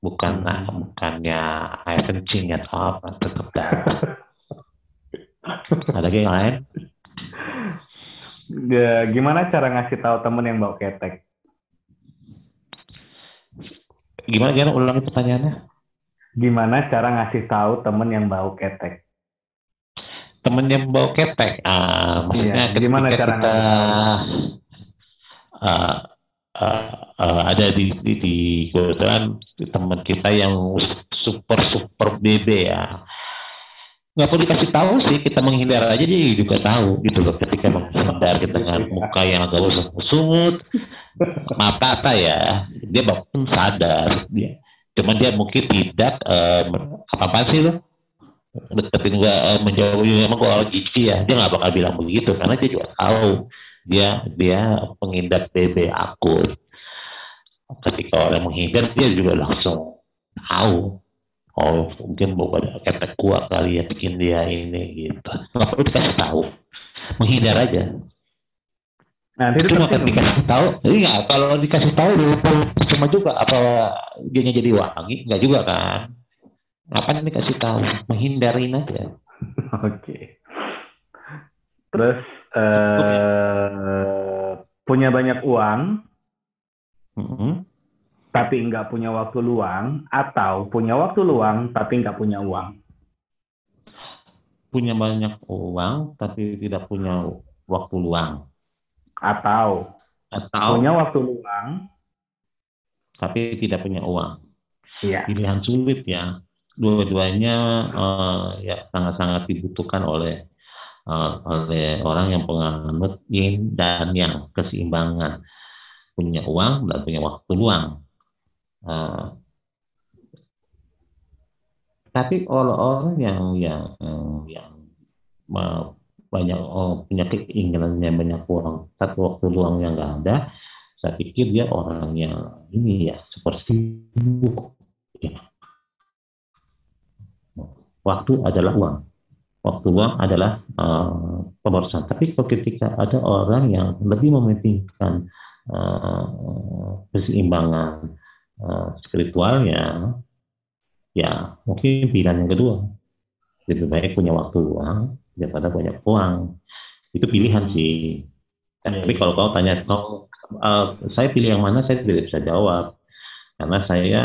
Speaker 3: Bukan nah, bukannya air kencing atau apa tetap darah ada. Yang lain?
Speaker 2: Ya, gimana cara ngasih tahu temen yang bawa ketek?
Speaker 3: gimana gimana? Ulangi pertanyaannya
Speaker 2: Gimana cara ngasih tahu temen yang bau ketek?
Speaker 3: temen yang bawa ketek? Ah maksudnya
Speaker 2: Iya, gimana cara
Speaker 3: kita ah, ah, ah, ada di di, di kebetulan teman kita yang super super BB ya. Nggak perlu dikasih tahu sih kita menghindar aja dia juga tahu gitu loh ketika menghindar dengan muka yang agak sungut mata ya dia bahkan sadar dia cuman dia mungkin tidak eh, apa apa sih lo deketin gua eh, menjauhi emang lagi. Ya dia nggak bakal bilang begitu karena dia juga tahu dia dia penghindar BB akut ketika orang menghindar dia juga langsung tahu. Oh mungkin mau ada ketek kuat kali ya bikin dia ini gitu. Nggak perlu dikasih tahu. Menghindar aja
Speaker 2: Nah, itu
Speaker 3: cuma ketika dikasih tahu? Iya kalau dikasih tahu dulu cuma juga apa dia jadi wangi? Nggak juga kan? Ngapain dikasih tahu? Menghindarin aja.
Speaker 2: Oke. Terus eh punya banyak uang
Speaker 3: Mhm.
Speaker 2: tapi nggak punya waktu luang atau punya waktu luang tapi nggak punya uang.
Speaker 3: punya banyak uang tapi tidak punya waktu luang
Speaker 2: Atau
Speaker 3: atau
Speaker 2: punya waktu luang,
Speaker 3: tapi tidak punya uang.
Speaker 2: Iya.
Speaker 3: pilihan sulit ya. Dua-duanya eh, ya sangat-sangat dibutuhkan oleh eh, oleh orang yang penganut yin dan yang keseimbangan. Punya uang dan punya waktu luang. Eh, tapi orang-orang yang yang yang eh, banyak oh, punya keinginannya banyak uang satu waktu luang yang nggak ada saya pikir dia orang yang ini ya seperti ya. waktu adalah uang. Waktu uang adalah uh, pemborosan tapi ketika ada orang yang lebih mementingkan keseimbangan uh, spiritualnya ya mungkin pilihan yang kedua. Lebih baik punya waktu luang daripada banyak uang. Itu pilihan sih. Tapi kalau kau tanya kau eh, saya pilih yang mana? Saya tidak bisa jawab. Karena saya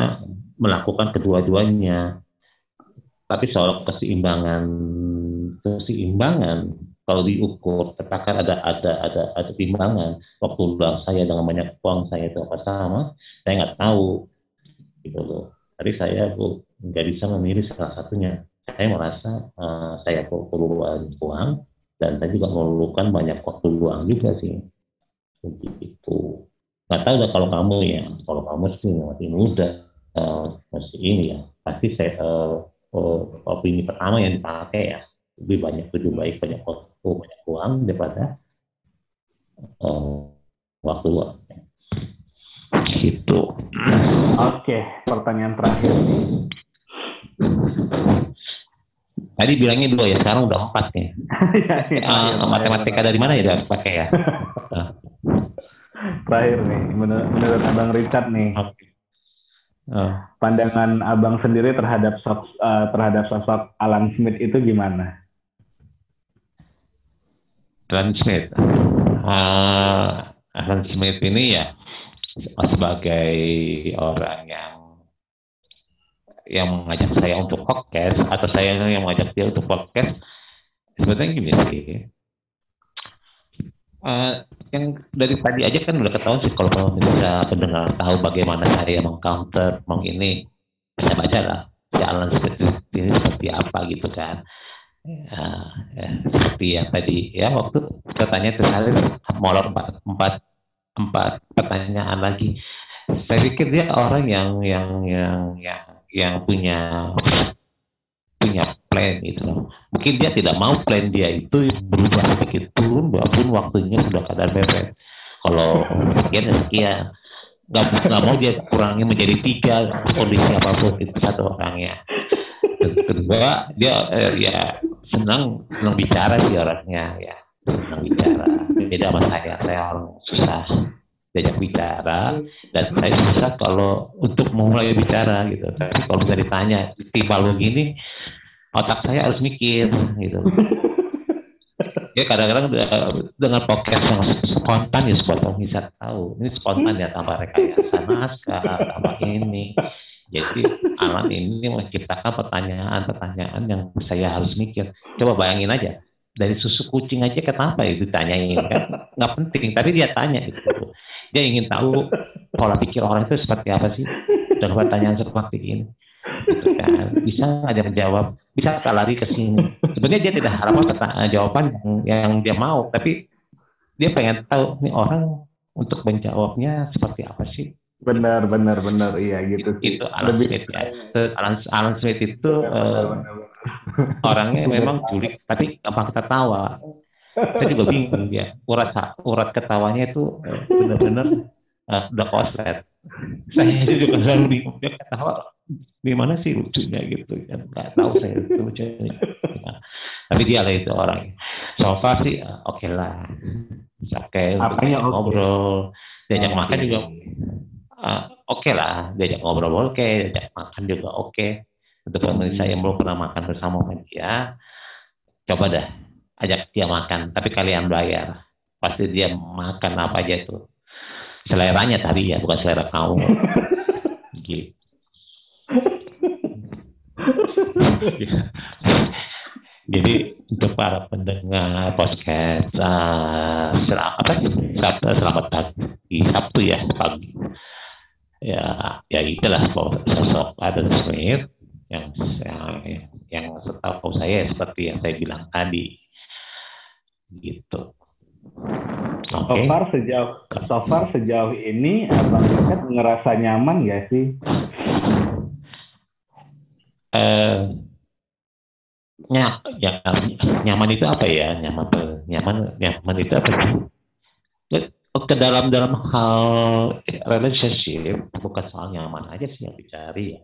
Speaker 3: melakukan kedua-duanya. Tapi soal keseimbangan keseimbangan kalau diukur katakan ada ada ada ada timbangan. Waktu luang saya dengan banyak uang saya itu apa sama saya nggak tahu. Gitu loh. Tapi saya bu nggak bisa memilih salah satunya saya merasa eh, saya perlu uang dan saya juga memerlukan banyak waktu luang juga sih. Begitu. Nggak tahu dah kalau kamu ya kalau kamu sih masih muda eh, masih ini ya pasti saya eh, oh, opini pertama yang dipakai ya lebih banyak lebih baik banyak waktu banyak uang daripada eh, waktu luang. Gitu.
Speaker 2: Oke, pertanyaan terakhir.
Speaker 3: Tadi bilangnya dua ya sekarang udah empat ya
Speaker 2: terakhir,
Speaker 3: matematika dari mana ya udah pakai ya
Speaker 2: Terakhir nih, menurut, menurut Abang Richard nih,
Speaker 3: Oke. Eh,
Speaker 2: pandangan Abang sendiri terhadap sosok, eh, terhadap sosok Alan Smith itu gimana?
Speaker 3: Alan Smith. Eh, Alan Smith ini ya sebagai orang yang yang mengajak saya untuk podcast atau saya yang mengajak dia untuk podcast sebenarnya gini sih. Eh, yang dari tadi aja kan udah ketahuan sih kalau bisa pendengar tahu bagaimana saya mengcounter meng ini bisa baca lah si Alan Smith ini seperti apa gitu kan. Eh, ya, seperti yang tadi ya waktu katanya tersalin molor empat, empat empat pertanyaan lagi. Saya pikir dia orang yang yang yang yang yang punya punya plan gitu loh. Mungkin dia tidak mau plan dia itu berubah sedikit turun walaupun waktunya sudah kadar mepet kalau sekian ya sekian. Nggak nggak mau dia kurangi menjadi tiga kondisi apa pun itu satu orangnya. Kedua dia eh, ya senang senang bicara sih orangnya ya. Senang bicara. Beda sama saya saya orang susah diajak bicara dan saya susah kalau untuk memulai bicara gitu. Tapi kalau bisa ditanya tiba lo gini otak saya harus mikir gitu. Ya kadang-kadang eh, dengan podcast yang spontan ya orang bisa tahu ini spontan ya tanpa rekayasa naskah tanpa ini. Jadi Alan ini menciptakan pertanyaan-pertanyaan yang saya harus mikir. Coba bayangin aja dari susu kucing aja kenapa ya ditanyain kan? Nggak penting tapi dia tanya itu dia ingin tahu pola pikir orang itu seperti apa sih? Dengan pertanyaan seperti ini. Gitu kan. Bisa nggak dia menjawab. Bisa nggak lari ke sini. Sebenarnya dia tidak harapkan pertanyaan jawaban yang, yang dia mau. Tapi dia pengen tahu nih orang untuk menjawabnya seperti apa sih?
Speaker 2: Benar, benar, benar. Iya gitu sih.
Speaker 3: itu Alan
Speaker 2: Lebih-
Speaker 3: Smith ya. Alan, Alan Smith itu
Speaker 2: Benar,
Speaker 3: eh,
Speaker 2: benar, benar.
Speaker 3: orangnya memang culik tapi gampang ketawa saya juga bingung ya. Urat urat ketawanya itu eh, benar-benar eh, udah koslet. Saya juga selalu bingung dia ketawa di mana sih lucunya gitu kan nggak tahu saya itu lucunya. Nah, tapi dia lah itu orang. So far sih eh, oke lah. Oke untuk
Speaker 2: Apanya oke?
Speaker 3: ngobrol. Diajak
Speaker 2: Oke.
Speaker 3: makan juga eh, oke lah. Diajak ngobrol oke. Diajak makan juga oke. Untuk pemirsa yang belum pernah makan bersama sama dia coba dah ajak dia makan tapi kalian bayar. Pasti dia makan apa aja itu. Seleranya tadi ya bukan selera kamu gitu. Jadi para pendengar podcast uh, selamat apa Sabtu, selamat pagi. Sabtu ya pagi. Ya ya itulah sosok Adam Smith yang yang, yang setahu saya seperti yang saya bilang tadi gitu.
Speaker 2: Okay. So far sejauh so far sejauh ini abang Richard ngerasa nyaman gak sih?
Speaker 3: Uh, ya, ya, nyaman itu apa ya nyaman nyaman nyaman itu apa sih ke dalam dalam hal relationship bukan soal nyaman aja sih yang dicari ya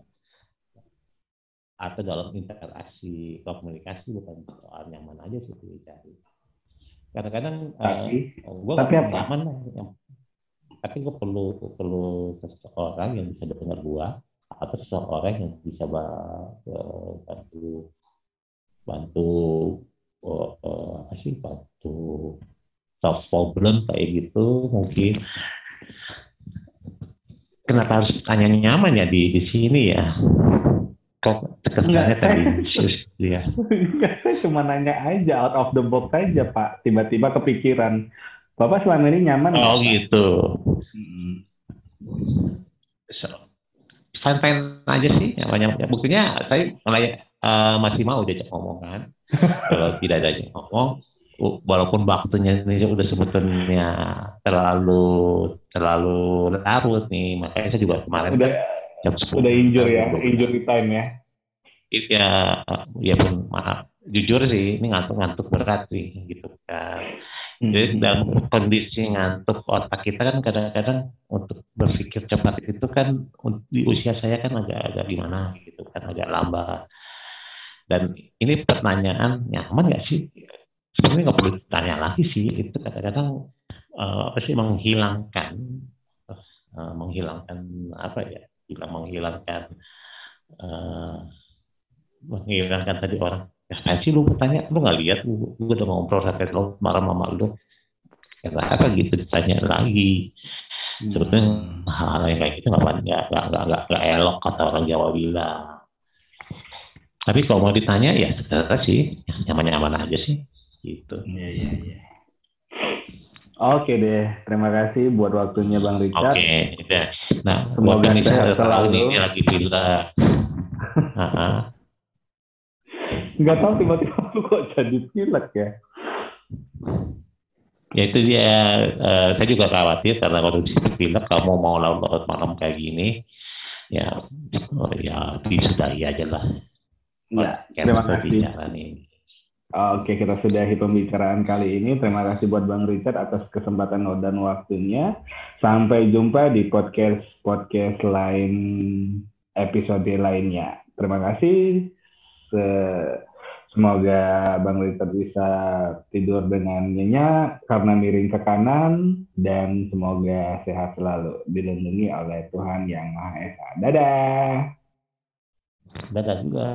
Speaker 3: atau dalam interaksi komunikasi bukan soal nyaman aja sih yang dicari kadang-kadang tapi, uh, gue tapi apa? nyaman lah yang, tapi gue perlu perlu seseorang yang bisa dengar gue atau seseorang yang bisa bantu bantu uh, uh, apa sih bantu solve problem kayak gitu mungkin. Kenapa harus tanya nyaman ya di di sini ya kok tekanannya tadi
Speaker 2: ya enggak saya cuma nanya aja out of the box aja pak. Tiba-tiba kepikiran bapak selama ini nyaman
Speaker 3: oh gitu. Hmm. so, fine fine aja sih namanya buktinya saya mulai uh, masih mau diajak ngomong kan. Kalau tidak ada ngomong walaupun waktunya ini udah sebetulnya terlalu terlalu larut nih. Makanya saya juga kemarin
Speaker 2: udah jam 10 udah injur ya injury time ya.
Speaker 3: Ya ya pun maaf. Jujur sih ini ngantuk-ngantuk berat sih gitu kan. Jadi hmm. dalam kondisi ngantuk otak kita kan kadang-kadang untuk berpikir cepat itu kan di usia saya kan agak-agak gimana gitu kan agak lambat. Dan ini pertanyaan nyaman nggak sih? Sebenarnya nggak perlu ditanya lagi sih itu kadang-kadang uh, apa sih menghilangkan uh, menghilangkan apa ya hilang menghilangkan uh, menghilangkan tadi orang ya sih lu bertanya lu nggak lihat lu, lu udah ngobrol sampai lu marah mama lu ya apa gitu ditanya lagi hmm. sebetulnya hal-hal yang kayak gitu nggak nggak nggak nggak nggak elok kata orang Jawa bilang tapi kalau mau ditanya ya sebenarnya sih nyaman-nyaman aja sih gitu.
Speaker 2: Iya iya iya. Oke deh, terima kasih buat waktunya Bang Richard.
Speaker 3: Oke, ya. Nah, semoga ini saya tahu ini lagi bila.
Speaker 2: Nggak tahu tiba-tiba lu kok jadi pilek ya.
Speaker 3: Ya itu dia, uh, saya juga khawatir karena kalau di pilek kamu mau laut-laut malam kayak gini, ya, oh, ya disudahi aja lah.
Speaker 2: Ya, terima kasih. Ini. Oke, kita sudahi pembicaraan kali ini. Terima kasih buat Bang Richard atas kesempatan dan waktunya. Sampai jumpa di podcast podcast lain episode lainnya. Terima kasih. Semoga Bang Richard bisa tidur dengan nyenyak karena miring ke kanan dan semoga sehat selalu dilindungi oleh Tuhan Yang Maha Esa. Dadah.
Speaker 3: Dadah juga.